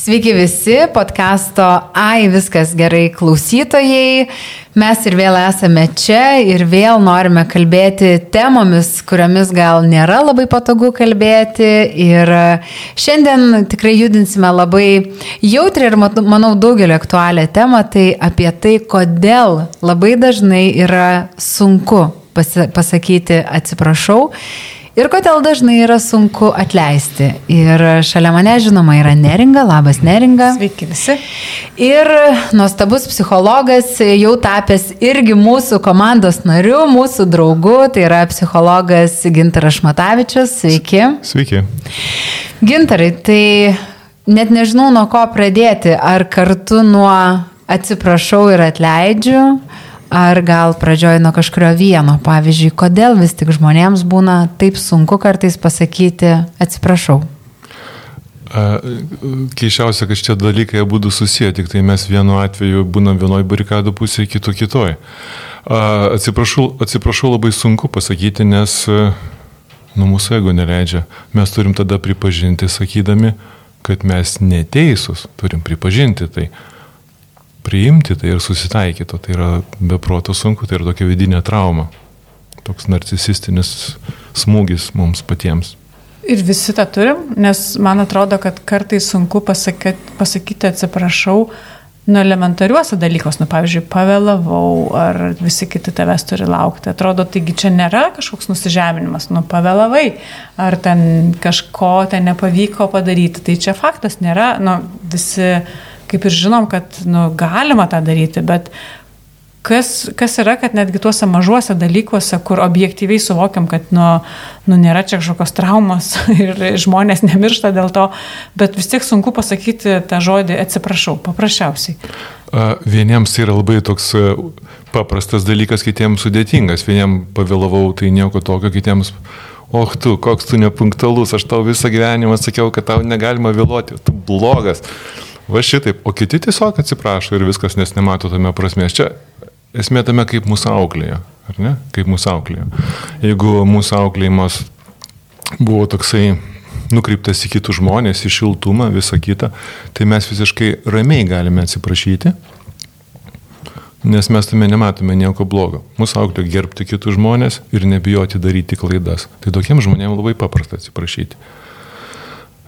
Sveiki visi, podkasto Ai viskas gerai klausytojai. Mes ir vėl esame čia ir vėl norime kalbėti temomis, kuriomis gal nėra labai patogu kalbėti. Ir šiandien tikrai judinsime labai jautriai ir manau daugelio aktualią temą, tai apie tai, kodėl labai dažnai yra sunku pasakyti atsiprašau Ir kodėl dažnai yra sunku atleisti. Ir šalia mane, žinoma, yra Neringa, labas Neringa. Sveiki visi. Ir nuostabus psichologas, jau tapęs irgi mūsų komandos nariu, mūsų draugu, tai yra psichologas Gintaras Šmatavičius. Sveiki. Sveiki. Gintarai, tai net nežinau nuo ko pradėti. Ar kartu nuo atsiprašau ir atleidžiu, Ar gal pradžioj nuo kažkurio vieno, pavyzdžiui, kodėl vis tik žmonėms būna taip sunku kartais pasakyti atsiprašau? Keišiausia, kad šitie dalykai būtų susiję, tik tai mes vienu atveju būnam vienoj barikadų pusėje, kitu kitoj. Atsiprašau, atsiprašau labai sunku pasakyti, nes nu, mūsų ego neleidžia. Mes turim tada pripažinti, sakydami, kad mes neteisūs, turim pripažinti tai priimti tai ir susitaikyti, tai yra beproto sunku, tai yra tokia vidinė trauma, toks narcisistinis smūgis mums patiems. Ir visi tą turim, nes man atrodo, kad kartais sunku pasakyti, pasakyti atsiprašau nu elementariuose dalykuose, nu pavyzdžiui, pavėlavau, ar visi kiti tavęs turi laukti. Atrodo, taigi čia nėra kažkoks nusižeminimas, nu pavėlavai, ar ten kažko ten nepavyko padaryti. Tai čia faktas nėra, nu visi kaip ir žinom, kad nu, galima tą daryti, bet kas, kas yra, kad netgi tuose mažuose dalykuose, kur objektyviai suvokiam, kad nu, nu, nėra čia kažkokios traumos ir žmonės nemiršta dėl to, bet vis tiek sunku pasakyti tą žodį atsiprašau, paprasčiausiai. Vieniems yra labai toks paprastas dalykas, kitiems sudėtingas. Vieniems pavėlavau, tai nieko tokio, kitiems, och tu, koks tu nepunktualus, aš tau visą gyvenimą sakiau, kad tau negalima vėluoti, tu blogas. Va šitaip, o kiti tiesiog atsiprašo ir viskas, nes nemato tame prasmės. Čia esmė tame, kaip mūsų auklėje, ar ne? Kaip mūsų auklėje. Jeigu mūsų auklėjimas buvo toksai nukreiptas į kitus žmonės, į šiltumą, visą kitą, tai mes visiškai ramiai galime atsiprašyti, nes mes tame nematome nieko blogo. Mūsų auklė gerbti kitus žmonės ir nebijoti daryti klaidas. Tai tokiem žmonėms labai paprasta atsiprašyti.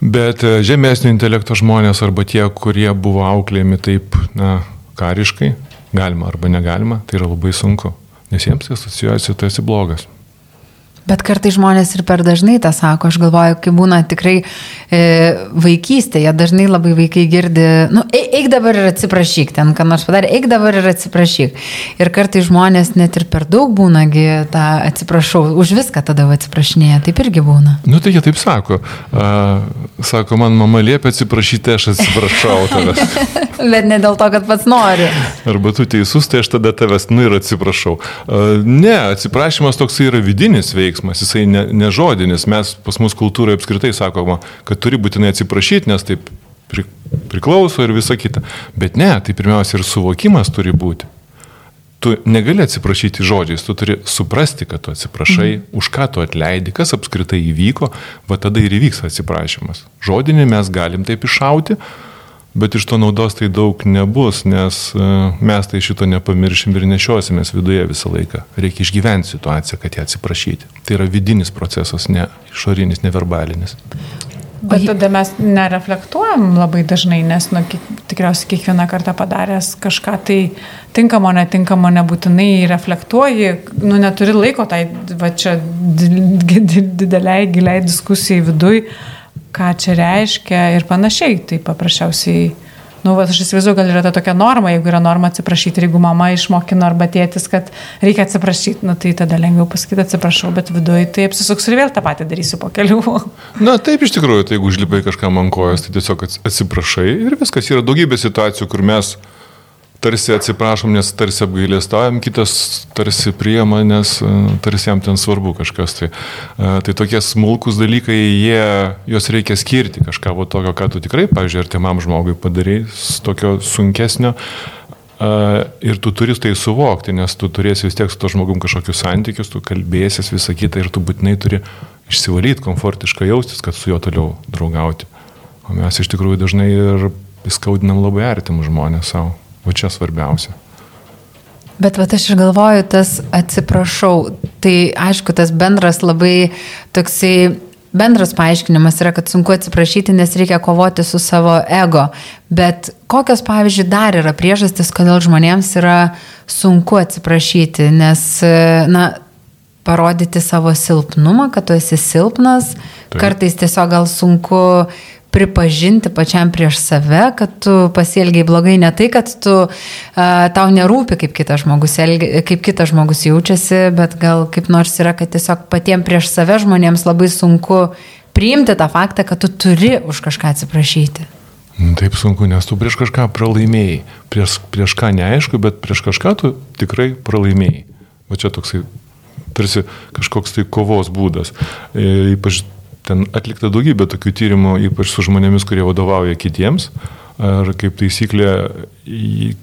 Bet e, žemesnio intelekto žmonės arba tie, kurie buvo auklėjami taip, na, kariškai, galima arba negalima, tai yra labai sunku, nes jiems asocijuojasi, tu esi blogas. Bet kartai žmonės ir per dažnai tą sako, aš galvoju, kai būna tikrai e, vaikystėje, dažnai labai vaikai girdi, nu, eik dabar ir atsiprašyk, ten ką nors padarė, eik dabar ir atsiprašyk. Ir kartai žmonės net ir per daug būnagi tą atsiprašau, už viską tada atsiprašinėja, taip irgi būna. Nu, tai jie taip sako. Uh, sako, man mama liepia atsiprašyti, aš atsiprašau tavęs. Bet ne dėl to, kad pats nori. Arba tu teisus, tai aš tada tavęs, nu ir atsiprašau. Uh, ne, atsiprašymas toks yra vidinis veiksmas veiksmas, jisai ne, ne žodinis. Mes pas mus kultūroje apskritai sakoma, kad turi būtinai atsiprašyti, nes taip pri, priklauso ir visa kita. Bet ne, tai pirmiausia ir suvokimas turi būti. Tu negali atsiprašyti žodžiais, tu turi suprasti, kad tu atsiprašai, mhm. už ką tu atleidi, kas apskritai įvyko, va tada ir įvyks atsiprašymas. Žodinį mes galim taip iššauti, Bet iš to naudos tai daug nebus, nes e, mes tai šito nepamiršim ir nešiosimės viduje visą laiką. Reikia išgyventi situaciją, kad ją atsiprašyti. Tai yra vidinis procesas, ne išorinis, neverbalinis. Bet tada mes nereflektuojam labai dažnai, nes nu, tikriausiai kiekvieną kartą padaręs kažką tai tinkamo, netinkamo, nebūtinai reflektuoji, nu, neturi laiko tai va čia dideliai, giliai diskusijai viduj ką čia reiškia ir panašiai. Tai paprasčiausiai, nu, va, aš įsivaizduoju, gal yra ta tokia norma, jeigu yra norma atsiprašyti ir jeigu mama išmokino arba tėtis, kad reikia atsiprašyti, nu, tai tada lengviau pasakyti atsiprašau, bet viduje tai apsisuks ir vėl tą patį darysiu po kelių. Na taip, iš tikrųjų, tai jeigu užlipai kažkam ant kojos, tai tiesiog atsiprašai ir viskas. Yra daugybė situacijų, kur mes tarsi atsiprašom, nes tarsi apgailėstavim, kitas tarsi priema, nes e, tarsi jam ten svarbu kažkas. Tai, e, tai tokie smulkus dalykai, jie, juos reikia skirti kažką va tokio, ką tu tikrai, pavyzdžiui, artimam žmogui padarai, tokio sunkesnio. E, Ir tu turi tai suvokti, nes tu turėsi vis tiek su to žmogum kažkokius santykius, tu kalbėsis visą kitą ir tu būtinai turi išsivalyti, komfortiškai jaustis, kad su juo toliau draugauti. O mes iš tikrųjų dažnai ir įskaudinam labai artimų žmonės savo. O čia svarbiausia. Bet va aš ir galvoju, tas atsiprašau, tai aišku, tas bendras labai toksai, bendras paaiškinimas yra, kad sunku atsiprašyti, nes reikia kovoti su savo ego. Bet kokios, pavyzdžiui, dar yra priežastis, kodėl žmonėms yra sunku atsiprašyti, nes, na, parodyti savo silpnumą, kad tu esi silpnas, Taip. kartais tiesiog gal sunku pripažinti pačiam prieš save, kad tu pasielgiai blogai, ne tai, kad tu, tau nerūpi, kaip kitas, žmogus, elgi, kaip kitas žmogus jaučiasi, bet gal kaip nors yra, kad tiesiog patiems prieš save žmonėms labai sunku priimti tą faktą, kad tu turi už kažką atsiprašyti. Nu, taip sunku, nes tu prieš kažką pralaimėjai. Prieš, prieš ką neaišku, bet prieš kažką tu tikrai pralaimėjai. Va čia toksai tarsi kažkoks tai kovos būdas. E, ypač ten atlikta daugybė tokių tyrimų, ypač su žmonėmis, kurie vadovauja kitiems. Ar kaip taisyklė,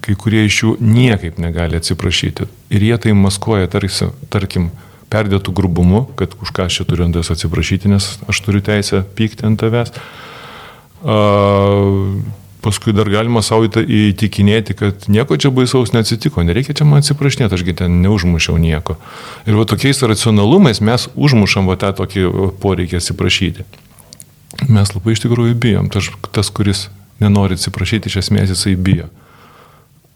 kai kurie iš jų niekaip negali atsiprašyti. Ir jie tai maskuoja, tarsi, tarkim, perdėtų grubumu, kad už ką aš čia turiu ant tavęs atsiprašyti, nes aš turiu teisę pykti ant tavęs. Uh, paskui dar galima savo įtikinėti, kad nieko čia baisaus neatsitiko, nereikia čia man atsiprašinėti, ašgi ten neužmušiau nieko. Ir va tokiais racionalumais mes užmušam va tą tokį poreikį atsiprašyti. Mes labai iš tikrųjų bijom, tas, tas kuris nenori atsiprašyti, iš esmės jisai bijo.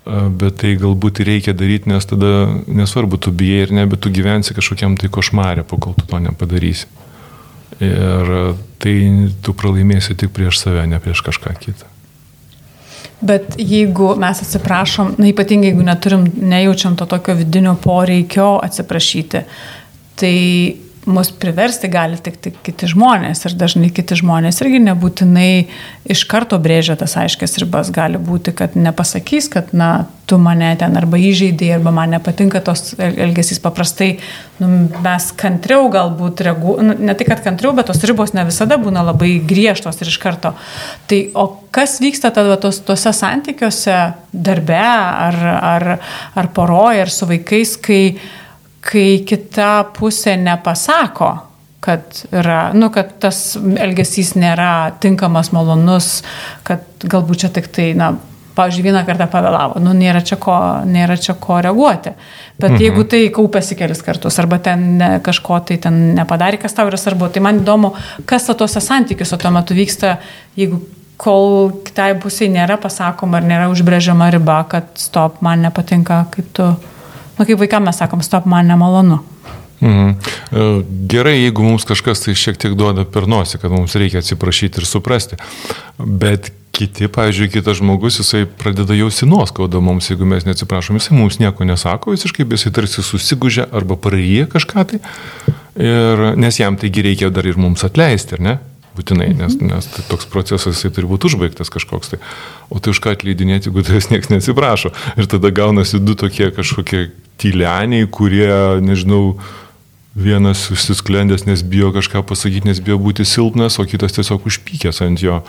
Bet tai galbūt reikia daryti, nes tada nesvarbu, tu bijai ir ne, bet tu gyvensi kažkokiam tai košmarė, po kol tu to nepadarysi. Ir tai tu pralaimėsi tik prieš save, ne prieš kažką kitą. Bet jeigu mes atsiprašom, na ypatingai jeigu neturim, nejaučiam to tokio vidinio poreikio atsiprašyti, tai mus priversti gali tik, tik kiti žmonės ir dažnai kiti žmonės irgi nebūtinai iš karto brėžia tas aiškias ribas. Gali būti, kad nepasakys, kad na, tu mane ten arba įžeidai, arba man nepatinka tos elgesys paprastai. Nu, mes kantriau galbūt reaguojame, nu, ne tik, kad kantriau, bet tos ribos ne visada būna labai griežtos ir iš karto. Tai o kas vyksta tada tos, tose santykiuose, darbe ar, ar, ar poroje, ar su vaikais, kai kai kita pusė nepasako, kad, yra, nu, kad tas elgesys nėra tinkamas, malonus, kad galbūt čia tik tai, na, pavyzdžiui, vieną kartą pavėlavo, nu, nėra čia ko, nėra čia ko reaguoti. Bet mhm. jeigu tai kaupėsi kelis kartus, arba ten kažko tai ten nepadarė, kas tau yra svarbu, tai man įdomu, kas tose santykiuose tuo metu vyksta, jeigu kol kitai pusiai nėra pasakoma ar nėra užbrėžiama riba, kad stop, man nepatinka, kaip tu nu, kaip vaikam mes sakom, stop, man nemalonu. Mhm. E, gerai, jeigu mums kažkas tai šiek tiek duoda per nosį, kad mums reikia atsiprašyti ir suprasti. Bet kiti, pavyzdžiui, kitas žmogus, jisai pradeda jausti nuoskaudą mums, jeigu mes neatsiprašom, jisai mums nieko nesako visiškai, bet jisai tarsi susigūžia arba praryja kažką tai. Ir, nes jam taigi reikia dar ir mums atleisti, ar ne? Būtinai, nes, mhm. nes tai toks procesas jisai turi būti užbaigtas kažkoks tai. O tai už ką atleidinėti, jeigu tavęs niekas neatsiprašo. Ir tada gaunasi du tokie kažkokie tyleniai, kurie, nežinau, vienas užsisklendęs, nes bijo kažką pasakyti, nes bijo būti silpnas, o kitas tiesiog užpykęs ant jo.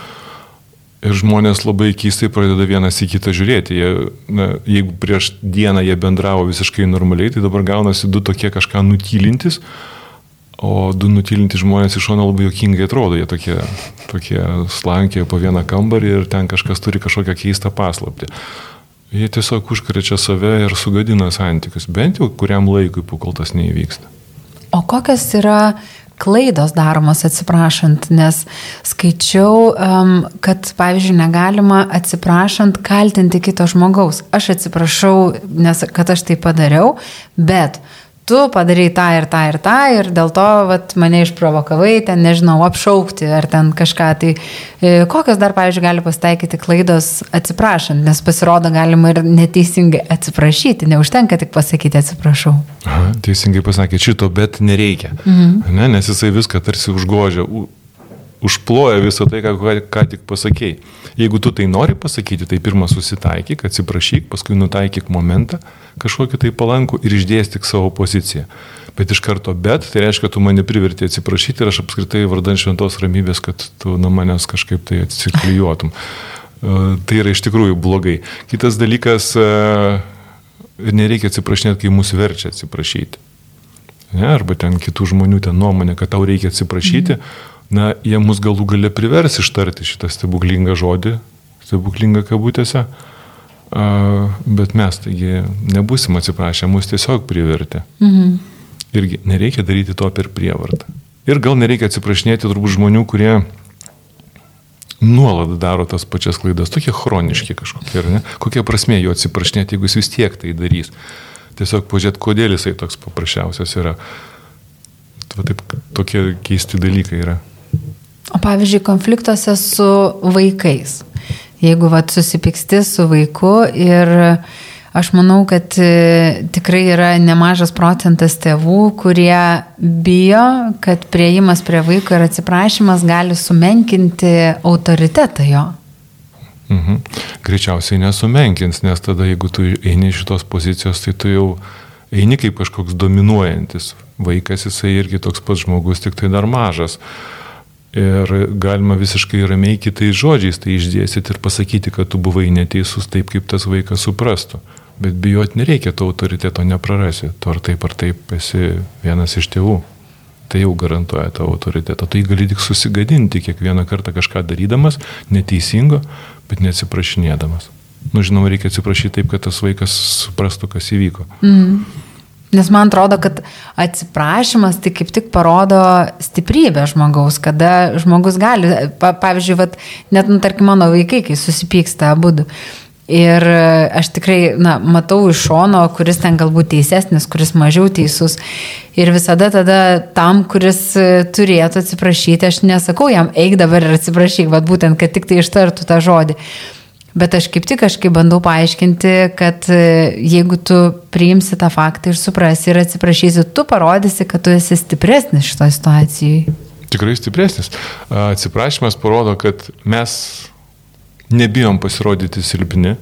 Ir žmonės labai keistai pradeda vienas į kitą žiūrėti. Jie, na, jeigu prieš dieną jie bendravo visiškai normaliai, tai dabar gaunasi du tokie kažką nutylintis, O du nutylinti žmonės iš šono labai jokingai atrodo, jie tokie, tokie slankė po vieną kambarį ir ten kažkas turi kažkokią keistą paslapti. Jie tiesiog užkrečia save ir sugadina santykius, bent jau kuriam laikui, kol tas neįvyksta. O kokios yra klaidos daromos atsiprašant, nes skaičiau, um, kad, pavyzdžiui, negalima atsiprašant kaltinti kito žmogaus. Aš atsiprašau, nes kad aš tai padariau, bet tu padarai tą ir tą ir tą ir dėl to vat, mane išprovokavai, ten nežinau, apšaukti ar ten kažką. Tai e, kokios dar, pavyzdžiui, gali pasitaikyti klaidos atsiprašant, nes pasirodo galima ir neteisingai atsiprašyti, neužtenka tik pasakyti atsiprašau. Aha, teisingai pasakė šito, bet nereikia. Mhm. Ne, nes jisai viską tarsi užgožia, užploja visą tai, ką, ką tik pasakėjai. Jeigu tu tai nori pasakyti, tai pirmą susitaikyk, atsiprašyk, paskui nutaikyk momentą kažkokį tai palankų ir išdėstyk savo poziciją. Bet iš karto bet, tai reiškia, tu mane privertė atsiprašyti ir aš apskritai vardan šventos ramybės, kad tu nuo manęs kažkaip tai atsiklijuotum. E, tai yra iš tikrųjų blogai. Kitas dalykas, e, nereikia atsiprašinėti, kai mus verčia atsiprašyti. Ne, arba ten kitų žmonių ten nuomonė, kad tau reikia atsiprašyti, mhm. Na, jie mus galų gale privers ištarti šitą stebuklingą žodį, stebuklingą kabutėse, bet mes taigi nebusim atsiprašę, mus tiesiog privertė. Mhm. Irgi nereikia daryti to per prievartą. Ir gal nereikia atsiprašinėti turbūt žmonių, kurie nuolat daro tas pačias klaidas, tokie chroniški kažkokie, ne? Kokia prasme jo atsiprašinėti, jeigu jis vis tiek tai darys tiesiog pažiūrėti, kodėl jisai toks paprasčiausias yra. Va taip, tokie keisti dalykai yra. O pavyzdžiui, konfliktuose su vaikais. Jeigu vat, susipyksti su vaiku ir aš manau, kad e, tikrai yra nemažas procentas tėvų, kurie bijo, kad prieimas prie vaiko ir atsiprašymas gali sumenkinti autoritetą jo. Mhm. Greičiausiai nesumenkins, nes tada jeigu tu eini iš šitos pozicijos, tai tu jau eini kaip kažkoks dominuojantis vaikas, jisai irgi toks pats žmogus, tik tai dar mažas. Ir galima visiškai ramiai kitais žodžiais tai išdėstyti ir pasakyti, kad tu buvai neteisus taip, kaip tas vaikas suprastų. Bet bijot nereikia, to autoriteto neprarasi. Tu ar taip ar taip esi vienas iš tėvų. Tai jau garantuoja tavo autoritetą. Tai gali tik susigadinti kiekvieną kartą kažką darydamas neteisingo, bet neatsiprašinėdamas. Nu, žinoma, reikia atsiprašyti taip, kad tas vaikas suprastų, kas įvyko. Mm. Nes man atrodo, kad atsiprašymas tai kaip tik parodo stiprybę žmogaus, kada žmogus gali, pa, pavyzdžiui, vat, net, nu, tarkim, mano vaikai, kai susipyksta abu. Ir aš tikrai, na, matau iš šono, kuris ten galbūt teisesnis, kuris mažiau teisus. Ir visada tada tam, kuris turėtų atsiprašyti, aš nesakau jam, eik dabar ir atsiprašyk, vad būtent, kad tik tai ištartų tą žodį. Bet aš kaip tik kažkaip bandau paaiškinti, kad jeigu tu priimsi tą faktą ir suprasi ir atsiprašysi, tu parodysi, kad tu esi stipresnis šitoje situacijoje. Tikrai stipresnis. Atsiprašymas parodo, kad mes nebijom pasirodyti silpni,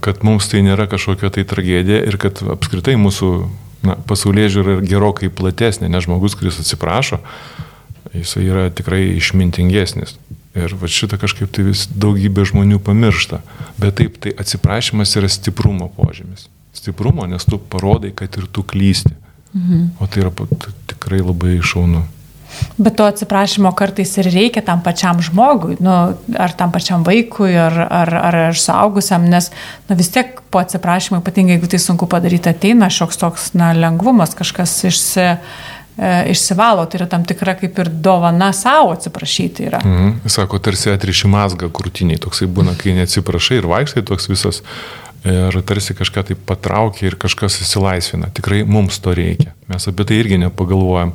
kad mums tai nėra kažkokia tai tragedija ir kad apskritai mūsų na, pasaulyje žiūra gerokai platesnė, nes žmogus, kuris atsiprašo, jisai yra tikrai išmintingesnis. Ir va šitą kažkaip tai vis daugybė žmonių pamiršta. Bet taip, tai atsiprašymas yra stiprumo požymis. Stiprumo, nes tu parodai, kad ir tu klysti. Mhm. O tai yra tikrai labai šaunu. Bet to atsiprašymo kartais ir reikia tam pačiam žmogui, nu, ar tam pačiam vaikui, ar, ar, ar, ar suaugusiam, nes nu, vis tiek po atsiprašymo, ypatingai jeigu tai sunku padaryti, ateina šioks toks na, lengvumas, kažkas išsi, e, išsivalo, tai yra tam tikra kaip ir dovana savo atsiprašyti. Yra. Mhm. Sako, tarsi atriši mazgą krūtiniai, toksai būna, kai neatsiprašai ir vaikštai toks visas ir tarsi kažką tai patraukia ir kažkas įsilaisvina. Tikrai mums to reikia. Mes apie tai irgi nepagalvojam,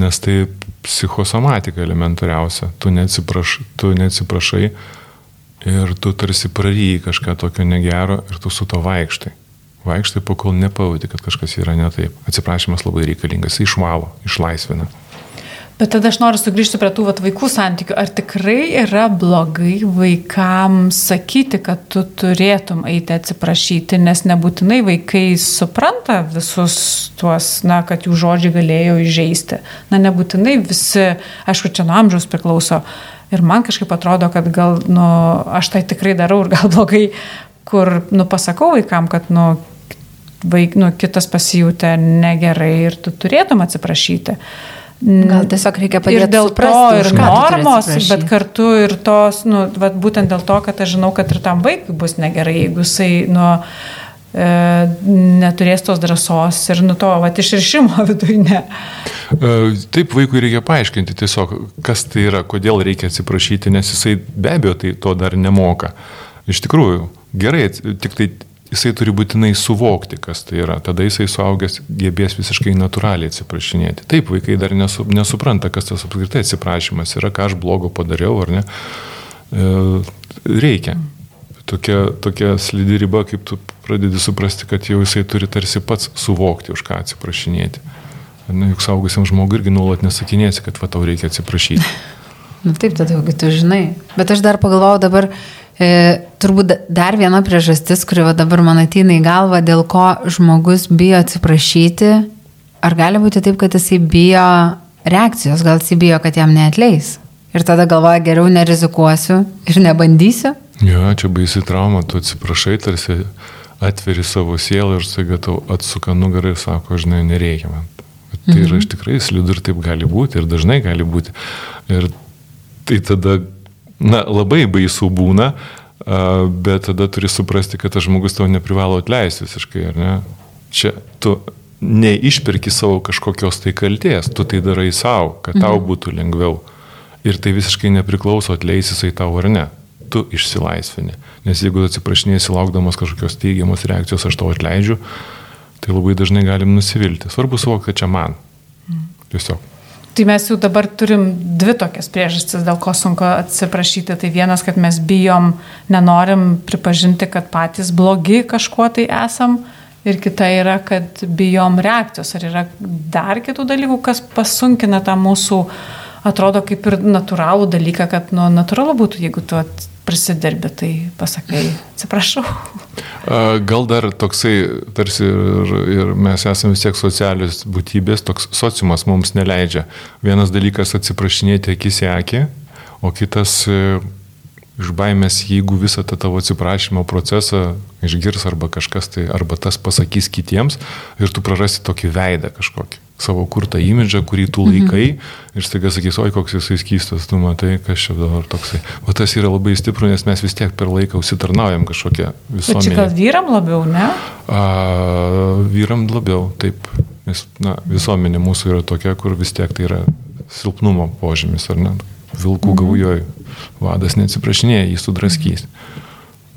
nes tai psichosomatika elementariausia. Tu, neatsipraš, tu neatsiprašai ir tu tarsi praryji kažką tokio negero ir tu su to vaikštai. Vaikštai, pakol nepavadi, kad kažkas yra ne taip. Atsiprašymas labai reikalingas, jis išvalo, išlaisvina. Bet tada aš noriu sugrįžti prie tų vat, vaikų santykių. Ar tikrai yra blogai vaikams sakyti, kad tu turėtum eiti atsiprašyti, nes nebūtinai vaikai supranta visus tuos, na, kad jų žodžiai galėjo įžeisti. Na, nebūtinai visi, aišku, čia nuo amžiaus priklauso. Ir man kažkaip atrodo, kad gal, nu, aš tai tikrai darau ir gal blogai, kur, nu, pasakau vaikam, kad, nu, vaik, nu, kitas pasijūtė negerai ir tu turėtum atsiprašyti. Gal tiesiog reikia padėti. Ir dėl suprasti, to ir normos, bet kartu ir tos, nu, vat, būtent dėl to, kad aš žinau, kad ir tam vaikui bus negerai, jeigu jisai, nu, e, neturės tos drąsos ir nu to, vat, išrišimo viduje ne. E, taip, vaikui reikia paaiškinti tiesiog, kas tai yra, kodėl reikia atsiprašyti, nes jisai be abejo tai to dar nemoka. Iš tikrųjų, gerai, tik tai jisai turi būtinai suvokti, kas tai yra. Tada jisai suaugęs gebės visiškai natūraliai atsiprašinėti. Taip, vaikai dar nesu, nesupranta, kas tas apskritai atsiprašymas yra, ką aš blogo padariau ar ne. E, reikia. Tokia, tokia slidi riba, kaip tu pradedi suprasti, kad jau jisai turi tarsi pats suvokti, už ką atsiprašinėti. Na, juk saugusiam žmogui irgi nuolat nesakinėsi, kad va tau reikia atsiprašyti. Na taip, tada jau tu žinai. Bet aš dar pagalvojau dabar, E, turbūt dar viena priežastis, kuri va dabar man ateina į galvą, dėl ko žmogus bijo atsiprašyti, ar gali būti taip, kad jisai bijo reakcijos, gal jisai bijo, kad jam neatleis. Ir tada galvoja, geriau nerizikuosiu ir nebandysiu. Jo, čia baisi trauma, tu atsiprašai, tarsi atveri savo sielą ir staiga tau atsuka nugarą ir sako, žinai, nereikia man. Tai yra iš tikrai slidu ir taip gali būti ir dažnai gali būti. Ir tai tada, na, labai baisu būna, bet tada turi suprasti, kad tas žmogus tau neprivalo atleisti visiškai, ar ne? Čia tu neišperki savo kažkokios tai kalties, tu tai darai savo, kad tau būtų lengviau. Ir tai visiškai nepriklauso atleis jisai tau ar ne. Tu išsilaisvini. Nes jeigu atsiprašinėsi laukdamas kažkokios teigiamos reakcijos, aš tau atleidžiu, tai labai dažnai galim nusivilti. Svarbu suvokti, kad čia man. Tiesiog. Tai mes jau dabar turim dvi tokias priežastis, dėl ko sunku atsiprašyti. Tai vienas, kad mes bijom, nenorim pripažinti, kad patys blogi kažkuo tai esam. Ir kita yra, kad bijom reakcijos. Ar yra dar kitų dalykų, kas pasunkina tą mūsų, atrodo, kaip ir natūralų dalyką, kad nu, natūralu būtų, jeigu tu prisidirbi, tai pasakai, atsiprašau. Gal dar toksai, tarsi ir, ir mes esame vis tiek socialius būtybės, toks sociumas mums neleidžia. Vienas dalykas atsiprašinėti akis į akį, o kitas iš baimės, jeigu visą tą tavo atsiprašymo procesą išgirs arba kažkas tai, arba tas pasakys kitiems ir tu prarasi tokį veidą kažkokį savo kurtą imidžą, kurį tu laikai mhm. ir staiga sakys, oi koks jisai skystas, tu matai, kas čia dabar toksai. O tas yra labai stipru, nes mes vis tiek per laiką užsitarnaujam kažkokią visuomenę. Bet čia gal vyram labiau, ne? A, vyram labiau, taip. Nes na, visuomenė mūsų yra tokia, kur vis tiek tai yra silpnumo požymis, ar ne? Vilkų mhm. gaujoj. Vadas neatsiprašinėja, jį sudraskys.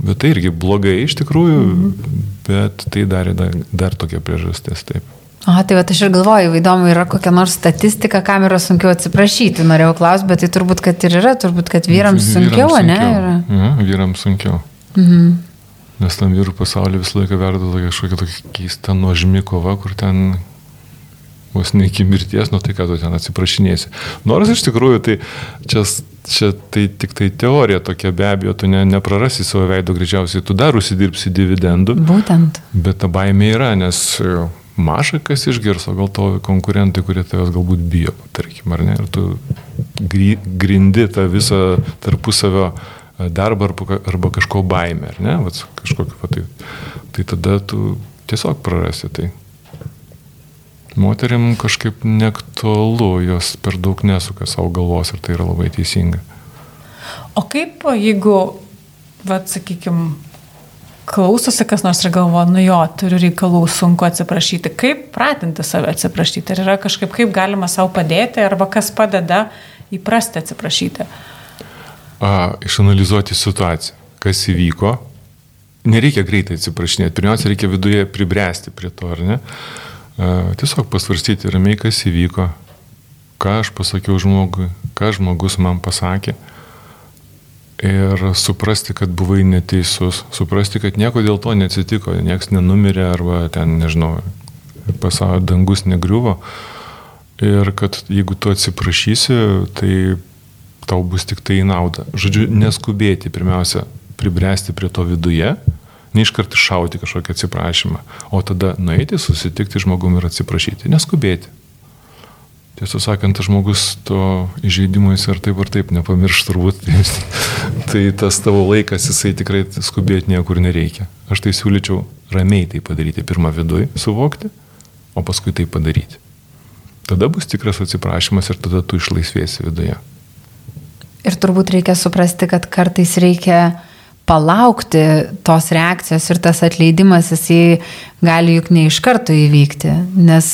Bet tai irgi blogai iš tikrųjų, mhm. bet tai dar, dar, dar tokia priežastis, taip. O, tai va, aš ir galvoju, įdomu, yra kokia nors statistika, kam yra sunkiau atsiprašyti, norėjau klausti, bet tai turbūt, kad ir yra, turbūt, kad vyrams sunkiau, vyrams ne? Sunkiau. Yra. Ja, vyrams sunkiau. Mhm. Nes tam vyrų pasaulyje visą laiką verda kažkokia tokia keista nuožmi kova, kur ten vos ne iki mirties, nu tai ką tu ten atsiprašinėsi. Nors iš tikrųjų tai čia, čia tai tik tai teorija tokia, be abejo, tu ne, neprarasi savo veido greičiausiai, tu dar užsidirbsi dividendų. Būtent. Bet ta baimė yra, nes mažai kas išgirs, o gal to konkurentai, kurie tavęs galbūt bijo, tarkim, ar ne, ir tu grindi tą visą tarpusavio e, darbą arba, kažko baimę, ar ne, Vats, kažkokio, va, tai, tai tada tu tiesiog prarasi tai. Moterim kažkaip neaktualu, jos per daug nesuka savo galvos ir tai yra labai teisinga. O kaip, jeigu, vad, sakykime, klausosi kas nors ir galvo, nu jo, turiu reikalų, sunku atsiprašyti. Kaip pratinti save atsiprašyti? Ar yra kažkaip, kaip galima savo padėti, arba kas padeda įprasti atsiprašyti? A, išanalizuoti situaciją, kas įvyko. Nereikia greitai atsiprašinėti. Pirmiausia, reikia viduje pribręsti prie to, ar ne? A, tiesiog pasvarstyti ramiai, kas įvyko, ką aš pasakiau žmogui, ką žmogus man pasakė ir suprasti, kad buvai neteisus, suprasti, kad nieko dėl to neatsitiko, nieks nenumirė arba ten, nežinau, pasaulio dangus negriuvo. Ir kad jeigu tu atsiprašysi, tai tau bus tik tai į naudą. Žodžiu, neskubėti, pirmiausia, pribręsti prie to viduje, neiškart iššauti kažkokią atsiprašymą, o tada nueiti, susitikti žmogum ir atsiprašyti. Neskubėti. Tiesą sakant, žmogus to įžeidimo jis ir taip ar taip nepamirš turbūt. tai tas tavo laikas, jisai tikrai skubėti niekur nereikia. Aš tai siūlyčiau ramiai tai padaryti. Pirmą viduje suvokti, o paskui tai padaryti. Tada bus tikras atsiprašymas ir tada tu išlaisvėsi viduje. Ir turbūt reikia suprasti, kad kartais reikia palaukti tos reakcijos ir tas atleidimas, jisai gali juk ne iš karto įvykti. Nes,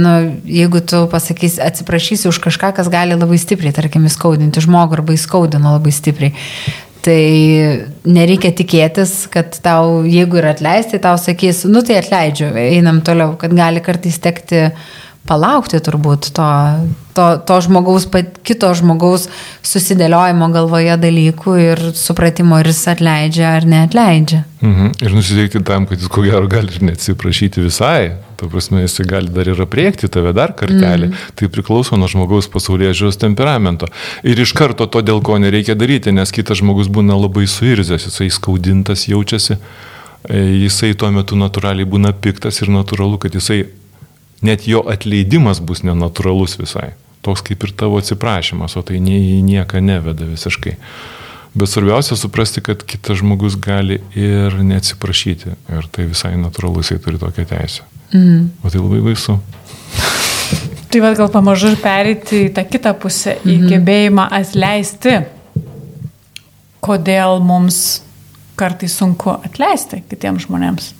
nu, jeigu tu pasakysi, atsiprašysi už kažką, kas gali labai stipriai, tarkim, įskaudinti žmogų arba įskaudino labai stipriai, tai nereikia tikėtis, kad tau, jeigu ir atleisti, tau sakys, nu tai atleidžiu, einam toliau, kad gali kartais tekti palaukti turbūt to, to, to žmogaus, kito žmogaus susidėliojimo galvoje dalykų ir supratimo, ar jis atleidžia ar neatleidžia. Mhm. Ir nusiteikti tam, kad jis ko gero gali ir neatsiprašyti visai. Ta prasme, jis gali dar ir apriekti tave dar kartelį. Mm. Tai priklauso nuo žmogaus pasaulyje žiūros temperamento. Ir iš karto to, dėl ko nereikia daryti, nes kitas žmogus būna labai suirzęs, jisai skaudintas jaučiasi e, jisai tuo metu natūraliai būna piktas ir natūralu, kad jisai net jo atleidimas bus nenatūralus visai. Toks kaip ir tavo atsiprašymas, o tai nei į nieką neveda visiškai. Bet svarbiausia suprasti, kad kitas žmogus gali ir neatsiprašyti. Ir tai visai natūralu, jisai turi tokią teisę. Mm. O tai labai baisu. Tai vad gal pamažu ir pereiti į tą kitą pusę, į mm -hmm. gebėjimą atleisti. Kodėl mums kartai sunku atleisti kitiems žmonėms?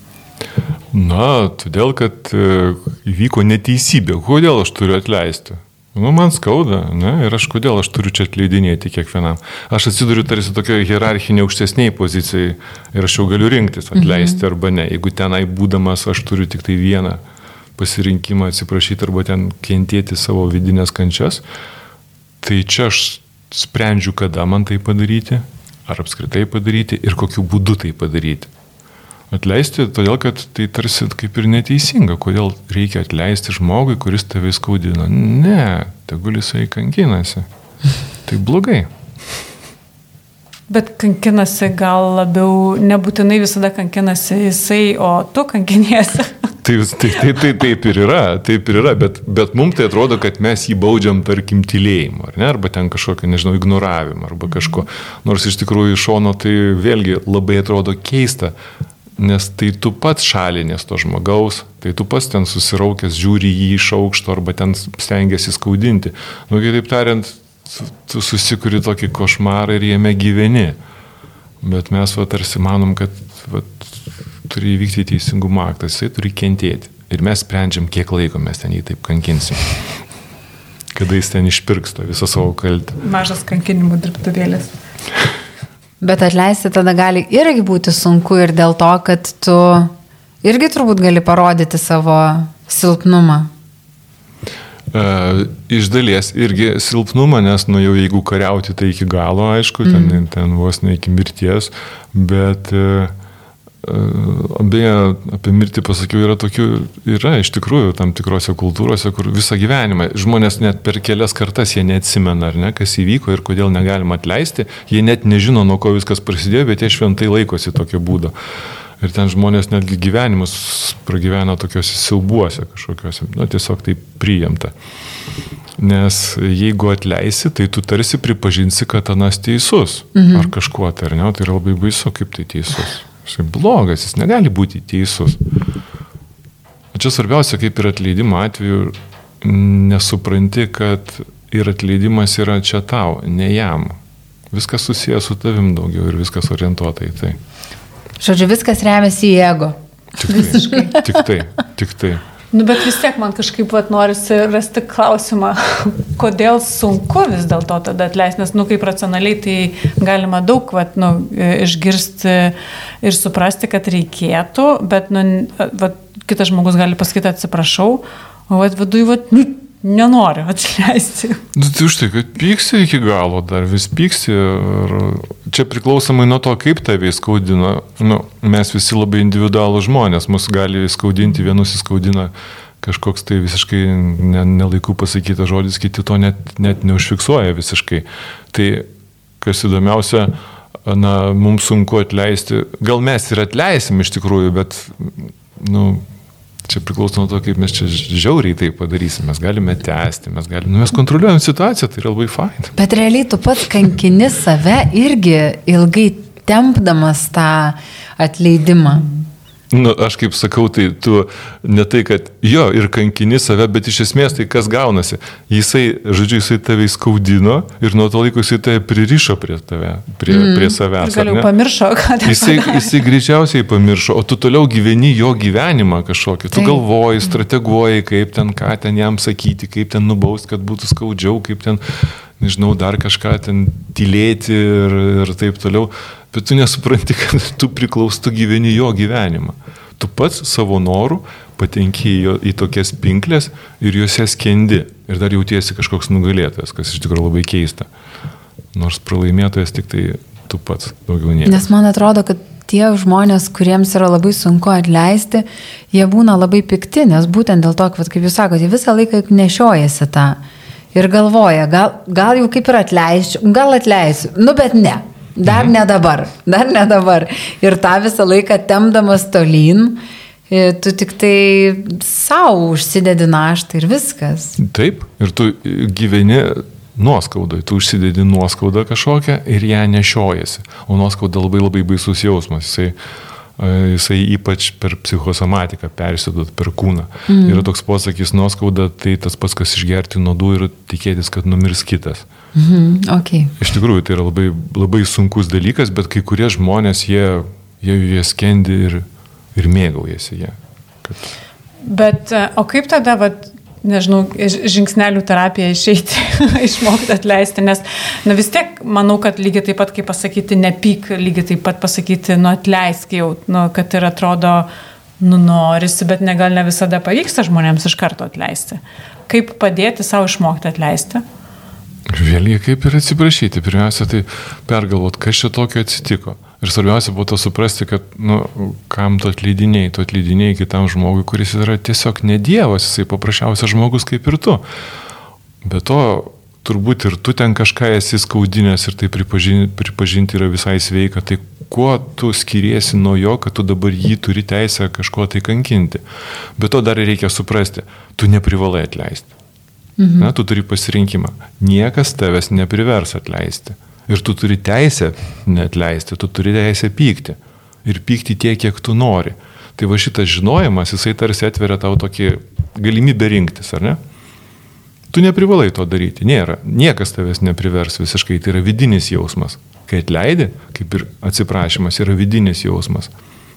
Na, todėl, kad e, įvyko neteisybė. Kodėl aš turiu atleisti? Nu, man skauda, ne, ir aš kodėl aš turiu čia atleidinėti kiekvienam. Aš atsiduriu tarsi tokioje hierarchinėje aukštesniai pozicijai ir aš jau galiu rinktis atleisti mhm. arba ne. Jeigu tenai būdamas aš turiu tik tai vieną pasirinkimą atsiprašyti arba ten kentėti savo vidinės kančias, tai čia aš sprendžiu, kada man tai padaryti, ar apskritai padaryti ir kokiu būdu tai padaryti. Atleisti, todėl kad tai tarsi kaip ir neteisinga, kodėl reikia atleisti žmogui, kuris tave skaudino. Ne, tegul jisai kankinasi. Tai blogai. Bet kankinasi gal labiau, nebūtinai visada kankinasi jisai, o tu kankiniesi. Tai, tai, tai, tai taip ir yra, taip ir yra, bet, bet mums tai atrodo, kad mes jį baudžiam, tarkim, tylėjimu, ar ne, arba ten kažkokio, nežinau, ignoravimu, arba kažko. Nors iš tikrųjų iš šono tai vėlgi labai atrodo keista, nes tai tu pats šalinės to žmogaus, tai tu pats ten susiraukęs žiūri jį iš aukšto arba ten stengiasi skaudinti. Nu, kitaip tariant, tu susikuri tokį košmarą ir jame gyveni. Bet mes va tarsi manom, kad va, turi įvykti teisingumo aktas, jisai turi kentėti. Ir mes sprendžiam, kiek laiko mes ten jį taip kankinsim. Kada jis ten išpirksta visą savo kaltę. Mažas kankinimų dirbtuvėlės. Bet atleisti tada gali irgi būti sunku ir dėl to, kad tu irgi turbūt gali parodyti savo silpnumą. Uh, iš dalies irgi silpnumą, nes, nu jau jeigu kariauti, tai iki galo, aišku, ten, mm. ten vos ne iki mirties, bet uh, Beje, apie mirtį pasakiau, yra tokių, yra iš tikrųjų tam tikrose kultūrose, kur visą gyvenimą žmonės net per kelias kartas jie neatsimena, ar ne, kas įvyko ir kodėl negalima atleisti, jie net nežino, nuo ko viskas prasidėjo, bet jie šventai laikosi tokio būdo. Ir ten žmonės netgi gyvenimus pragyvena tokiuose silbuose kažkokiuose, nu tiesiog tai priimta. Nes jeigu atleisi, tai tu tarsi pripažinsi, kad anas teisus. Mhm. Ar kažkuo tai, ar ne, tai yra labai baisu, kaip tai teisus. Jisai blogas, jis negali būti teisus. O čia svarbiausia, kaip ir atleidimo atveju, nesupranti, kad ir atleidimas yra čia tau, ne jam. Viskas susijęs su tavim daugiau ir viskas orientuota į tai. Žodžiu, viskas remiasi į ego. Tik tai, Visiškai. Tik tai, tik tai. Nu, bet vis tiek man kažkaip vat, norisi rasti klausimą, kodėl sunku vis dėlto tada atleisti, nes, nu, kaip racionaliai tai galima daug, vat, nu, išgirsti ir suprasti, kad reikėtų, bet, nu, vat, kitas žmogus gali pasakyti atsiprašau, o vat, viduje, vat, nu, nenori atleisti. Nu, tai už tai, kad pyksi iki galo, dar vis pyksi. Čia priklausomai nuo to, kaip tave įskaudina. Nu, mes visi labai individualų žmonės, mus gali įskaudinti, vienus įskaudina kažkoks tai visiškai nelaikų pasakytas žodis, kiti to net, net neužfiksuoja visiškai. Tai kas įdomiausia, na, mums sunku atleisti, gal mes ir atleisim iš tikrųjų, bet, nu, Čia priklauso nuo to, kaip mes čia žiauriai tai padarysim. Mes galime tęsti, mes galime, nu, mes kontroliuojam situaciją, tai yra labai fain. Bet realiai tu pats kankini save irgi ilgai tempdamas tą atleidimą. Mm. Nu, aš kaip sakau, tai tu ne tai, kad jo ir kankini save, bet iš esmės tai kas gaunasi. Jisai, žodžiu, jisai tave įskaudino ir nuo to laiko jisai tave pririšo prie tave, prie, mm. prie savęs. Gal jau pamiršo, kad jisai, jisai greičiausiai pamiršo, o tu toliau gyveni jo gyvenimą kažkokį. Tu tai. galvoji, strateguoji, kaip ten, ką ten jam sakyti, kaip ten nubaust, kad būtų skaudžiau, kaip ten, nežinau, dar kažką ten tylėti ir, ir taip toliau bet tu nesupranti, kad tu priklaustų gyveni jo gyvenimą. Tu pats savo norų patenki į, į tokias pinklės ir juose skendi. Ir dar jautiesi kažkoks nugalėtojas, kas iš tikrųjų labai keista. Nors pralaimėtojas tik tai tu pats daugiau nieko. Nes man atrodo, kad tie žmonės, kuriems yra labai sunku atleisti, jie būna labai pikti, nes būtent dėl to, kad, kaip jūs sakote, visą laiką nešiojasi tą. Ir galvoja, gal, gal jau kaip ir atleisiu, gal atleisiu, nu bet ne. Dar mhm. ne dabar, dar ne dabar. Ir tą visą laiką temdamas tolyn, e, tu tik tai savo užsidedi naštą ir viskas. Taip, ir tu gyveni nuoskaudai. Tu užsidedi nuoskaudą kažkokią ir ją nešiojasi. O nuoskauda labai labai baisus jausmas. Jisai, jisai ypač per psichosomatiką persidot per kūną. Mm. Yra toks posakis nuoskauda, tai tas pats, kas išgerti nuodų ir tikėtis, kad numirs kitas. Mhm, okay. Iš tikrųjų, tai yra labai, labai sunkus dalykas, bet kai kurie žmonės, jie, jie, jie skendi ir, ir mėgaujasi jie. Kad... Bet, e, o kaip tada, vat, nežinau, žingsnelių terapiją išeiti, išmokti atleisti, nes na, vis tiek manau, kad lygiai taip pat kaip pasakyti nepyk, lygiai taip pat pasakyti, nu atleisk jau, nu, kad ir atrodo, nu norisi, bet negal ne visada pavyksta žmonėms iš karto atleisti. Kaip padėti savo išmokti atleisti? Vėlgi kaip ir atsiprašyti. Pirmiausia, tai pergalvot, kas čia tokio atsitiko. Ir svarbiausia to suprasti, kad, nu, kam tu atleidiniai, tu atleidiniai kitam žmogui, kuris yra tiesiog ne Dievas, jisai paprasčiausias žmogus kaip ir tu. Be to, turbūt ir tu ten kažką esi skaudinęs ir tai pripažinti, pripažinti yra visai sveika. Tai kuo tu skiriesi nuo jo, kad tu dabar jį turi teisę kažko tai kankinti. Bet to dar reikia suprasti, tu neprivalai atleisti. Mhm. Na, tu turi pasirinkimą. Niekas tavęs neprivers atleisti. Ir tu turi teisę neatleisti, tu turi teisę pykti. Ir pykti tiek, kiek tu nori. Tai va šitas žinojimas, jisai tarsi atveria tau tokį galimybę rinktis, ar ne? Tu neprivalai to daryti, nėra. Niekas tavęs neprivers visiškai, tai yra vidinis jausmas. Kai atleidi, kaip ir atsiprašymas, yra vidinis jausmas.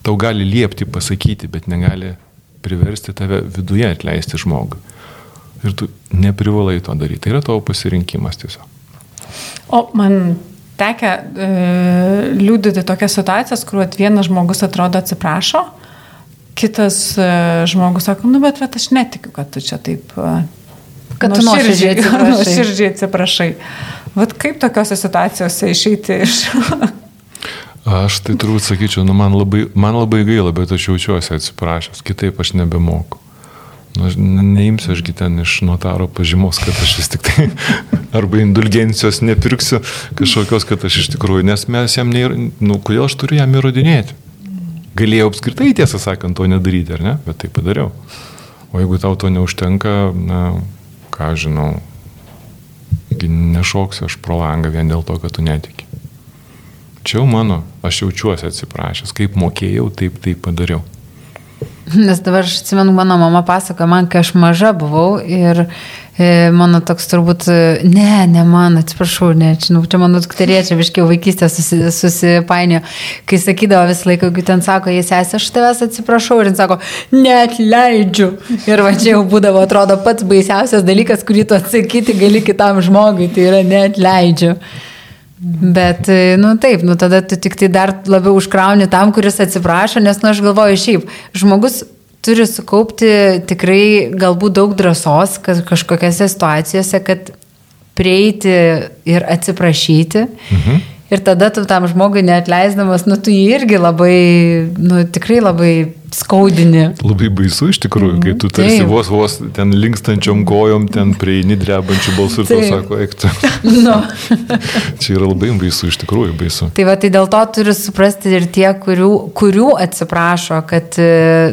Tau gali liepti pasakyti, bet negali priversti tave viduje atleisti žmogui. Ir tu neprivalai to daryti. Tai yra tavo pasirinkimas tiesiog. O man tekia e, liūdėti tokias situacijas, kur vienas žmogus atrodo atsiprašo, kitas e, žmogus sako, nu bet, bet aš netikiu, kad tu čia taip... E, kad tu nuoširdžiai atsiprašai. nuoširdžiai atsiprašai. Vat kaip tokiuose situacijose išeiti iš... Aš tai turbūt sakyčiau, nu man labai, man labai gaila, bet aš jaučiuosi atsiprašęs, kitaip aš nebemoku. Nu, aš neimsiu ašgi ten iš notaro pažymos, kad aš vis tik tai arba indulgencijos nepirksiu kažkokios, kad aš iš tikrųjų, nes mes jam, neįr... nu, kodėl aš turiu jam įrodinėti? Galėjau apskritai tiesą sakant to nedaryti, ar ne? Bet tai padariau. O jeigu tau to neužtenka, na, ką žinau, nešoksiu aš pro langą vien dėl to, kad tu netiki. Čia jau mano, aš jaučiuosi atsiprašęs, kaip mokėjau, taip tai padariau. Nes dabar aš atsimenu, mano mama pasakoja man, kai aš maža buvau ir e, mano toks turbūt, e, ne, ne man, atsiprašau, ne, žinau, čia mano dukterė, čia viškiau vaikystė susi, susipainio, kai sakydavo visą laiką, kai ten sako, jis esi, aš tavęs atsiprašau ir jis sako, net leidžiu. Ir va čia jau būdavo, atrodo, pats baisiausias dalykas, kurį tu atsakyti gali kitam žmogui, tai yra net leidžiu. Bet, e, nu taip, nu tada tu tik tai dar labiau užkrauni tam, kuris atsiprašo, nes, nu aš galvoju, šiaip, žmogus turi sukaupti tikrai galbūt daug drąsos kažkokiose situacijose, kad prieiti ir atsiprašyti. Mhm. Ir tada tu tam žmogui neatleisdamas, nu tu jį irgi labai, nu tikrai labai skaudini. Labai baisu iš tikrųjų, kai tu tarsi Taip. vos vos ten linkstančiom kojom, ten prieini drebančių balsų ir tau sako, eik tu. No. Čia yra labai baisu, iš tikrųjų baisu. Tai va, tai dėl to turi suprasti ir tie, kurių, kurių atsiprašo, kad,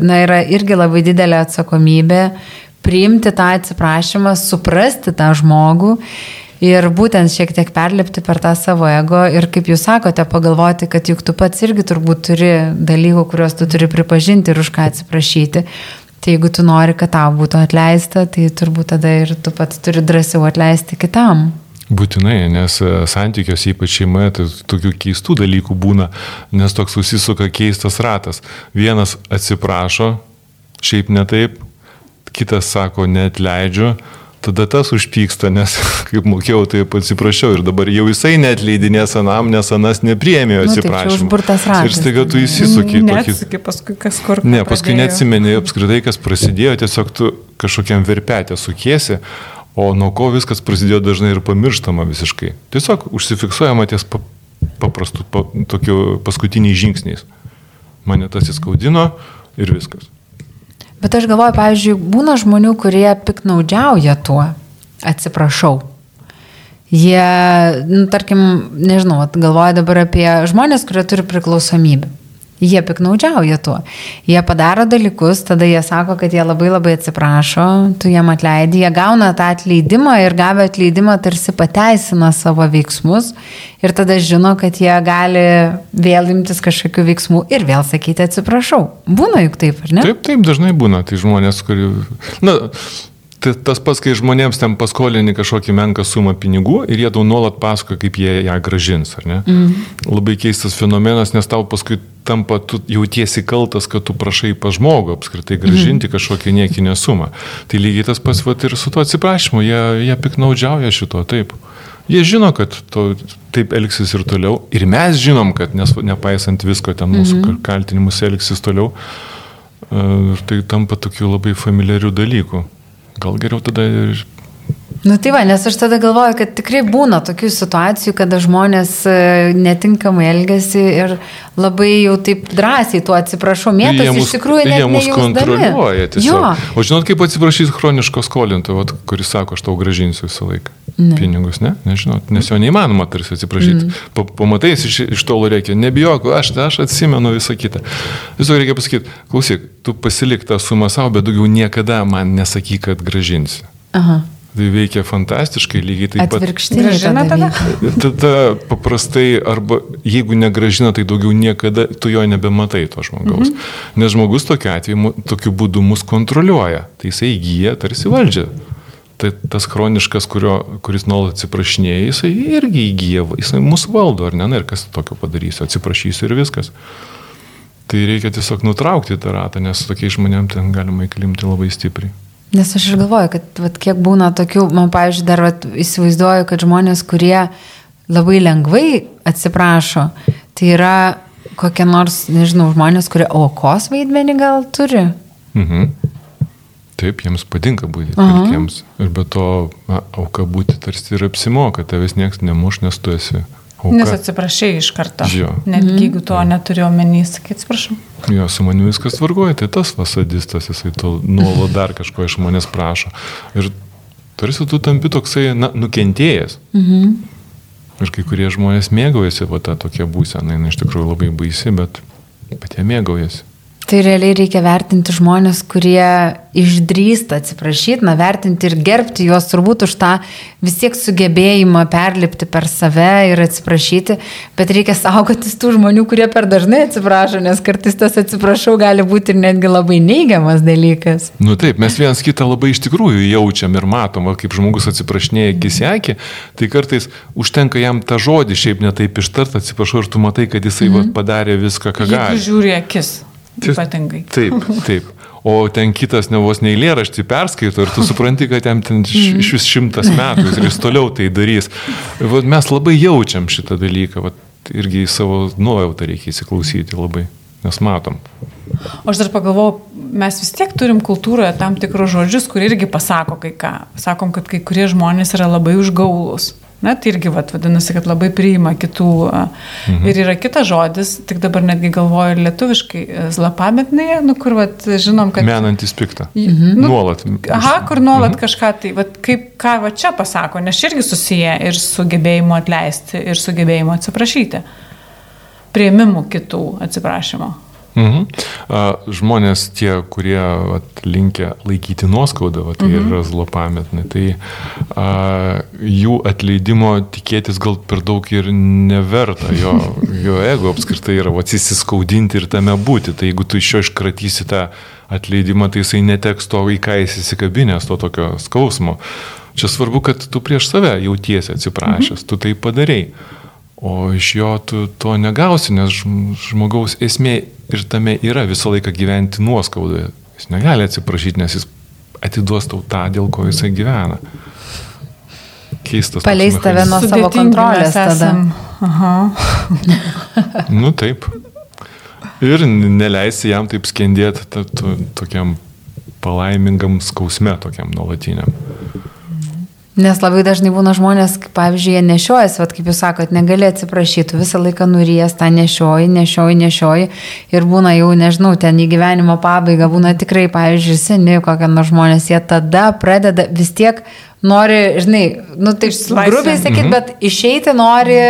na, yra irgi labai didelė atsakomybė priimti tą atsiprašymą, suprasti tą žmogų ir būtent šiek tiek perlipti per tą savo ego ir, kaip jūs sakote, pagalvoti, kad juk tu pats irgi turbūt turi dalykų, kuriuos tu turi pripažinti ir už ką atsiprašyti. Tai jeigu tu nori, kad tau būtų atleista, tai turbūt tada ir tu pats turi drąsiau atleisti kitam. Būtinai, nes e, santykiuose, ypač šeimoje, tai tokių keistų dalykų būna, nes toks susisuka keistas ratas. Vienas atsiprašo, šiaip ne taip, kitas sako, net leidžiu, tada tas užpyksta, nes kaip mokėjau, tai atsiprašiau ir dabar jau jisai net leidinės anam, nes anas nepriemė jo atsiprašymą. Nu, tai ir staiga tu įsisuki. Tokį... paskui kas kur. Ne, paskui neatsimeni apskritai, kas prasidėjo, tiesiog tu kažkokiam verpetė sukiesi, o nuo ko viskas prasidėjo dažnai ir pamirštama visiškai. Tiesiog užsifiksuojama ties paprastų, pa, tokiu paskutiniais žingsniais. Mane tas įskaudino ir viskas. Bet aš galvoju, pavyzdžiui, būna žmonių, kurie piknaudžiauja tuo, atsiprašau. Jie, nu, tarkim, nežinau, galvoja dabar apie žmonės, kurie turi priklausomybę. Jie piknaudžiauja tuo. Jie padaro dalykus, tada jie sako, kad jie labai labai atsiprašo, tu jiem atleidi, jie gauna tą atleidimą ir gavę atleidimą tarsi pateisina savo veiksmus ir tada žino, kad jie gali vėl imtis kažkokių veiksmų ir vėl sakyti atsiprašau. Būna juk taip, ar ne? Taip, taip, dažnai būna. Tai žmonės, kurių... Na, tas pats, kai žmonėms ten paskolini kažkokį menką sumą pinigų ir jie tau nuolat pasako, kaip jie ją gražins, ar ne? Mm. Labai keistas fenomenas, nes tau paskui tampa, tu jautiesi kaltas, kad tu prašai pa žmogų apskritai gražinti mm. kažkokią niekinę sumą. Tai lygiai tas pats vat, ir su tuo atsiprašymu, jie, jie piknaudžiauja šito, taip. Jie žino, kad to, taip elgsis ir toliau. Ir mes žinom, kad nes, nepaisant visko ten mūsų mm -hmm. kaltinimus elgsis toliau. Ir tai tampa tokiu labai familiariu dalyku. Gal geriau tada ir Nu tai va, nes aš tada galvoju, kad tikrai būna tokių situacijų, kada žmonės e, netinkamai elgesi ir labai jau taip drąsiai tuo atsiprašau, mėtas iš tikrųjų net Jie mus kontroliuoja. Jo. O žinot, kaip atsiprašyti chroniško skolintojo, kuris sako, aš tau gražinsiu visą laiką. Ne. Pinigus, ne? Nežinot, nes jo neįmanoma tarsi atsiprašyti. Mm. Pa, pamatai, iš, iš tolo reikia, nebijok, aš, aš atsimenu visą kitą. Visą reikia pasakyti, klausyk, tu pasilik tą sumą savo, bet daugiau niekada man nesakyk, kad gražinsi. Aha. Tai veikia fantastiškai, lygiai taip pat. Atvirkštinė gražina tada. Tada paprastai, arba jeigu negražina, tai daugiau niekada tu jo nebematai to žmogaus. Mhm. Nes žmogus tokiu atveju, tokiu būdu mus kontroliuoja. Tai jisai įgyja tarsi valdžią. Tai tas chroniškas, kurio, kuris nuolat atsiprašinėja, jisai irgi įgyja, jisai mūsų valdo, ar ne? Na ir kas tokio padarysiu, atsiprašysiu ir viskas. Tai reikia tiesiog nutraukti tą ratą, nes tokiai žmonėm ten galima įklimti labai stipriai. Nes aš ir galvoju, kad vat, kiek būna tokių, man, pavyzdžiui, dar vat, įsivaizduoju, kad žmonės, kurie labai lengvai atsiprašo, tai yra kokie nors, nežinau, žmonės, kurie aukos vaidmenį gal turi. Mhm. Taip, jiems patinka būti pilkiems. Ir be to, na, auka būti tarsi ir apsimoka, tavęs niekas nemuš, nes tu esi Auka. Nes atsiprašai iš karto. Jo. Net mm. jeigu to neturiu omeny, sakai, atsiprašau. Jo, su manimi viskas tvarkoja, tai tas vasadistas, jisai to nuolat dar kažko iš manęs prašo. Ir tarsi tu tampi toksai, na, nukentėjęs. -hmm. Ir kai kurie žmonės mėgaujasi va tą tokią būseną, jinai iš tikrųjų labai baisi, bet, bet jie mėgaujasi. Tai realiai reikia vertinti žmonės, kurie išdrįsta atsiprašyti, na, vertinti ir gerbti juos turbūt už tą vis tiek sugebėjimą perlipti per save ir atsiprašyti, bet reikia saugotis tų žmonių, kurie per dažnai atsiprašo, nes kartais tas atsiprašau gali būti ir netgi labai neigiamas dalykas. Nu taip, mes vienas kitą labai iš tikrųjų jaučiam ir matom, kaip žmogus atsiprašinėja kisekį, tai kartais užtenka jam tą žodį šiaip netaip ištart, atsiprašau ir tu matai, kad jisai mm -hmm. padarė viską, ką gali. Žiūri akis. Ypatingai. Taip, taip. O ten kitas ne vos neįlėraštį perskaito ir tu supranti, kad jam ten iš, vis šimtas metų ir jis toliau tai darys. Vat mes labai jaučiam šitą dalyką, Vat irgi į savo nuojautą reikia įsiklausyti labai, nes matom. O aš dar pagalvojau, mes vis tiek turim kultūroje tam tikrus žodžius, kurie irgi pasako kai ką. Sakom, kad kai kurie žmonės yra labai užgaulus. Na, tai irgi vat, vadinasi, kad labai priima kitų. Mhm. Ir yra kitas žodis, tik dabar netgi galvoju ir lietuviškai, e, zlapametnėje, nu, kur vat, žinom, kad... Menantis piktą. Mhm. Nu, nuolat. Aha, kur nuolat mhm. kažką tai, vat, kaip, ką va čia pasako, nes irgi susiję ir su gebėjimu atleisti, ir su gebėjimu atsiprašyti. Prieimimu kitų atsiprašymo. Mhm. Žmonės tie, kurie vat, linkia laikyti nuoskaudą, vat, tai mhm. yra zlopametni, tai a, jų atleidimo tikėtis gal per daug ir neverta, jo, jo ego apskritai yra atsiskaudinti ir tame būti, tai jeigu tu iš jo iškratysi tą atleidimą, tai jisai neteks to, į ką jis įsikabinės, to tokio skausmo. Čia svarbu, kad tu prieš save jautiesi atsiprašęs, mhm. tu tai padarėjai. O iš jo tu to negausi, nes žmogaus esmė ir tame yra visą laiką gyventi nuoskaudoje. Jis negali atsiprašyti, nes jis atiduos tau tą, dėl ko jisai gyvena. Keistas. Paleis tave nuo savo kontrolės tada. Aha. nu taip. Ir neleisi jam taip skendėti tokiam palaimingam skausme, tokiam nuolatiniam. Nes labai dažnai būna žmonės, pavyzdžiui, jie nešiojas, vad kaip jūs sakot, negali atsiprašyti, visą laiką nuries tą nešioji, nešioji, nešioji ir būna jau, nežinau, ten į gyvenimo pabaigą, būna tikrai, pavyzdžiui, seni kokie nors žmonės, jie tada pradeda vis tiek nori, žinai, nu taip grubiai sakyti, mhm. bet išeiti nori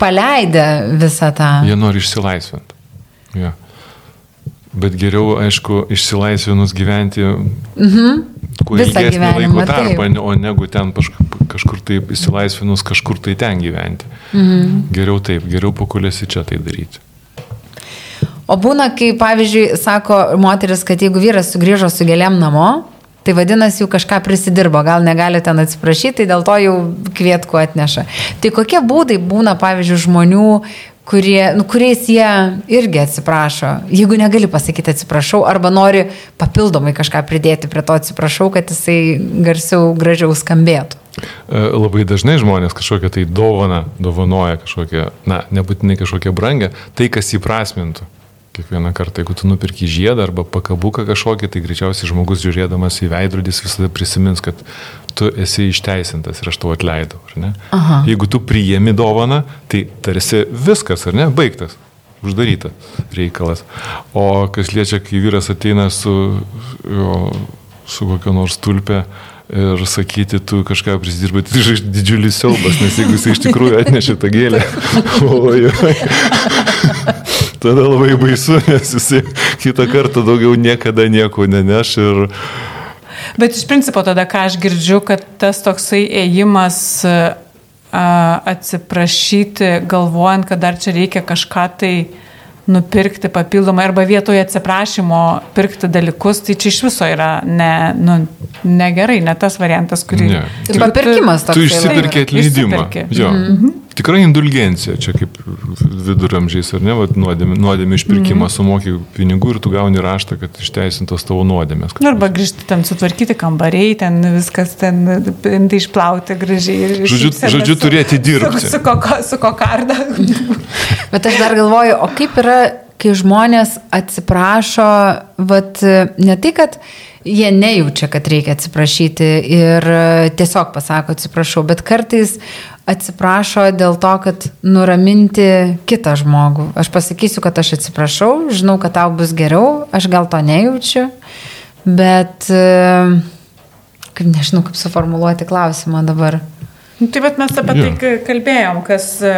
paleidę visą tą. Jie nori išsilaisvinti. Ja. Bet geriau, aišku, išsilaisvinus gyventi mhm. Kuo ilgesnį laiko tarpą, taip. o negu ten kažkur taip išsilaisvinus, kažkur tai ten gyventi. Mhm. Geriau taip, geriau pakulėsi čia tai daryti. O būna, kai, pavyzdžiui, sako moteris, kad jeigu vyras sugrįžo su gėlėm namo, tai vadinasi, jau kažką prisidirbo, gal negali ten atsiprašyti, tai dėl to jau kvietku atneša. Tai kokie būdai būna, pavyzdžiui, žmonių, kurie, nu, kuriais jie irgi atsiprašo, jeigu negali pasakyti atsiprašau, arba nori papildomai kažką pridėti prie to atsiprašau, kad jisai garsiau, gražiau skambėtų. E, Labai dažnai žmonės kažkokią tai dovaną dovanoja kažkokią, na, nebūtinai kažkokią brangę, tai kas įprasmintų. Kiekvieną kartą, jeigu tu nupirki žiedą arba pakabuką kažkokį, tai greičiausiai žmogus žiūrėdamas į veidrodį visada prisimins, kad tu esi išteisintas ir aš tau atleidau. Jeigu tu priėmi dovaną, tai tarsi viskas, ar ne, baigtas, uždaryta reikalas. O kas liečia, kai vyras ateina su, jo, su kokio nors tulpė ir sakyti, tu kažką prisidirbai, tai yra didžiulis siaubas, nes jeigu jis iš tikrųjų atnešė tą gėlę, oi, oi, tada labai baisu, nes jis kitą kartą daugiau niekada nieko neneš ir Bet iš principo tada, ką aš girdžiu, kad tas toksai ėjimas a, atsiprašyti, galvojant, kad dar čia reikia kažką tai nupirkti papildomai arba vietoje atsiprašymo pirkti dalykus, tai čia iš viso yra ne, nu, negerai, ne tas variantas, kurį... Ne. Tai papirkimas toks. tu išsipirki atleidimą. išsipirki. Jo. Tikra indulgencija, čia kaip viduramžiais, ar ne, Vat nuodėmė, nuodėmė išpirkimą, sumoki pinigų ir tu gauni raštą, kad išteisintos tavo nuodėmės. Nu, arba grįžti ten, sutvarkyti kambariai, ten viskas ten, tai išplauti gražiai. ir Žodžiu- žodžiu, su- turėti dirbti. Su, su, koko, su kokarda. Bet aš dar galvoju, o kaip yra, kai žmonės atsiprašo, vat, ne tai, kad jie nejaučia, kad reikia atsiprašyti ir tiesiog pasako atsiprašau, bet kartais atsiprašo dėl to, kad nuraminti kitą žmogų. Aš pasakysiu, kad aš atsiprašau, žinau, kad tau bus geriau, aš gal to nejaučiu, bet e, kaip nežinau, kaip suformuluoti klausimą dabar. Nu, Tai bet mes apie Jo. tai kalbėjom, kas e,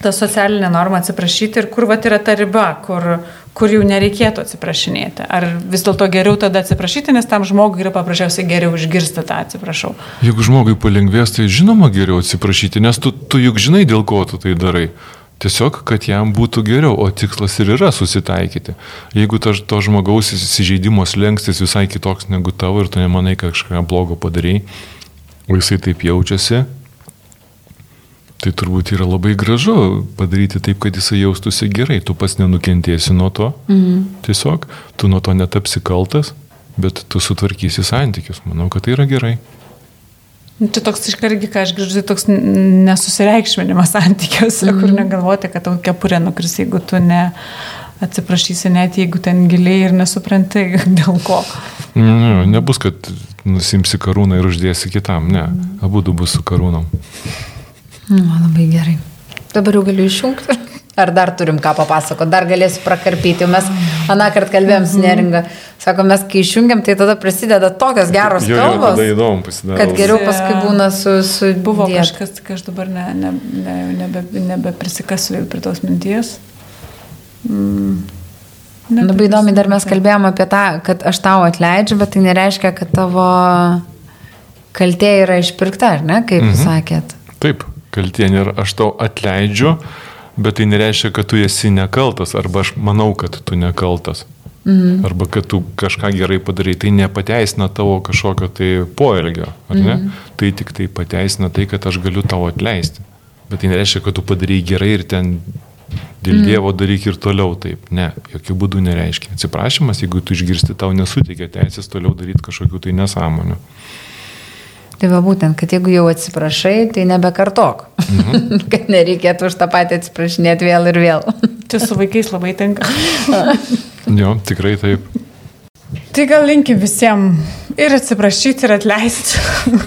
ta socialinė norma atsiprašyti ir kur vat yra ta riba, kur, kur jau nereikėtų atsiprašinėti. Ar vis dėlto geriau tada atsiprašyti, nes tam žmogui yra paprasčiausiai geriau išgirsti tą atsiprašau. Jeigu žmogui palengvės, tai žinoma geriau atsiprašyti, nes tu, tu juk žinai, dėl ko tu tai darai. Tiesiog, kad jam būtų geriau, o tikslas ir yra susitaikyti. Jeigu ta, to žmogaus įsižeidimo slengstis visai kitoks negu tavo ir tu nemanai, kad kažką blogo padarai, o jisai taip jaučiasi, tai turbūt yra labai gražu padaryti taip, kad jisai jaustųsi gerai. Tu pas nenukentėsi nuo to. Mhm. Tiesiog, tu nuo to netapsi kaltas, bet tu sutvarkysi santykius. Manau, kad tai yra gerai. Nu, Čia toks iškargi, ką aš girdžiu, tai toks nesusireikšminimas santykiuose, mm. kur negalvoti, kad tau kepurė nukris, jeigu tu ne atsiprašysi, net jeigu ten giliai ir nesuprantai dėl ko. Ne, nebus, kad nusimsi karūną ir uždėsi kitam, ne. Abu du bus su karūnom. Nu, man labai gerai. Dabar jau galiu išjungti. Ar dar turim ką papasakoti, dar galėsiu prakarpyti. Mes aną kartą kalbėjom su neringa. Sako, mes kai išjungiam, tai tada prasideda tokios geros Jo, jo, kalbos, tada įdomu pasidaro. kad geriau Jo. paskui būna su... su Buvo dieta. kažkas, kai aš dabar ne, ne, ne, nebe, nebe prisikasiu vėl prie tos minties. Mm. Labai įdomi, dar mes kalbėjom apie tą, kad aš tau atleidžiu, bet tai nereiškia, kad tavo kaltė yra išpirkta, ar ne, kaip mhm. sakėt. Taip, kaltė nėra, aš tau atleidžiu, bet tai nereiškia, kad tu esi nekaltas, arba aš manau, kad tu nekaltas. Mhm. Arba kad tu kažką gerai padarai, tai nepateisina tavo kažkokio tai poelgio, ar ne? Mhm. Tai tik tai pateisina tai, kad aš galiu tau atleisti. Bet tai nereiškia, kad tu padarai gerai ir ten dėl mm. Dievo daryk ir toliau taip. Ne, jokių būdų nereiškia. Atsiprašymas, jeigu tu išgirsti, tau nesuteikia teisės toliau daryti kažkokių tai nesąmonių. Tai va būtent, kad jeigu jau atsiprašai, tai nebekartok. Mhm. kad nereikėtų už tą patį atsiprašinėti vėl ir vėl. Čia su vaikais labai tinka. Jo, tikrai taip. Tai gal linkim visiems ir atsiprašyti, ir atleisti.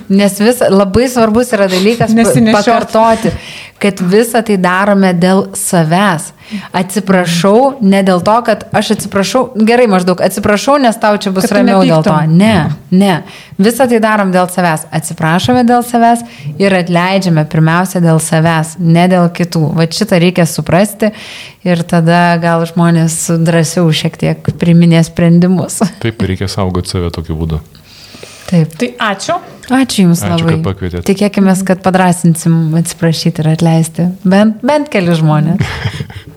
Nes vis labai svarbus yra dalykas pakartoti, kad visą tai darome dėl savęs. Atsiprašau, ne dėl to, kad aš atsiprašau, gerai maždaug, atsiprašau, nes tau čia bus ramiau dėl to. Ne, ne. Visą tai darom dėl savęs. Atsiprašome dėl savęs ir atleidžiame pirmiausia dėl savęs, ne dėl kitų. Va šitą reikia suprasti ir tada gal žmonės drąsiau šiek tiek priminė sprendimus. Taip, reikia saugoti save tokiu būdu. Taip. Tai ačiū. Ačiū Jums Ačiū, labai. kad pakvietėt. Tikėkime, kad padrasinsim atsiprašyti ir atleisti. Bent, bent keli žmonės.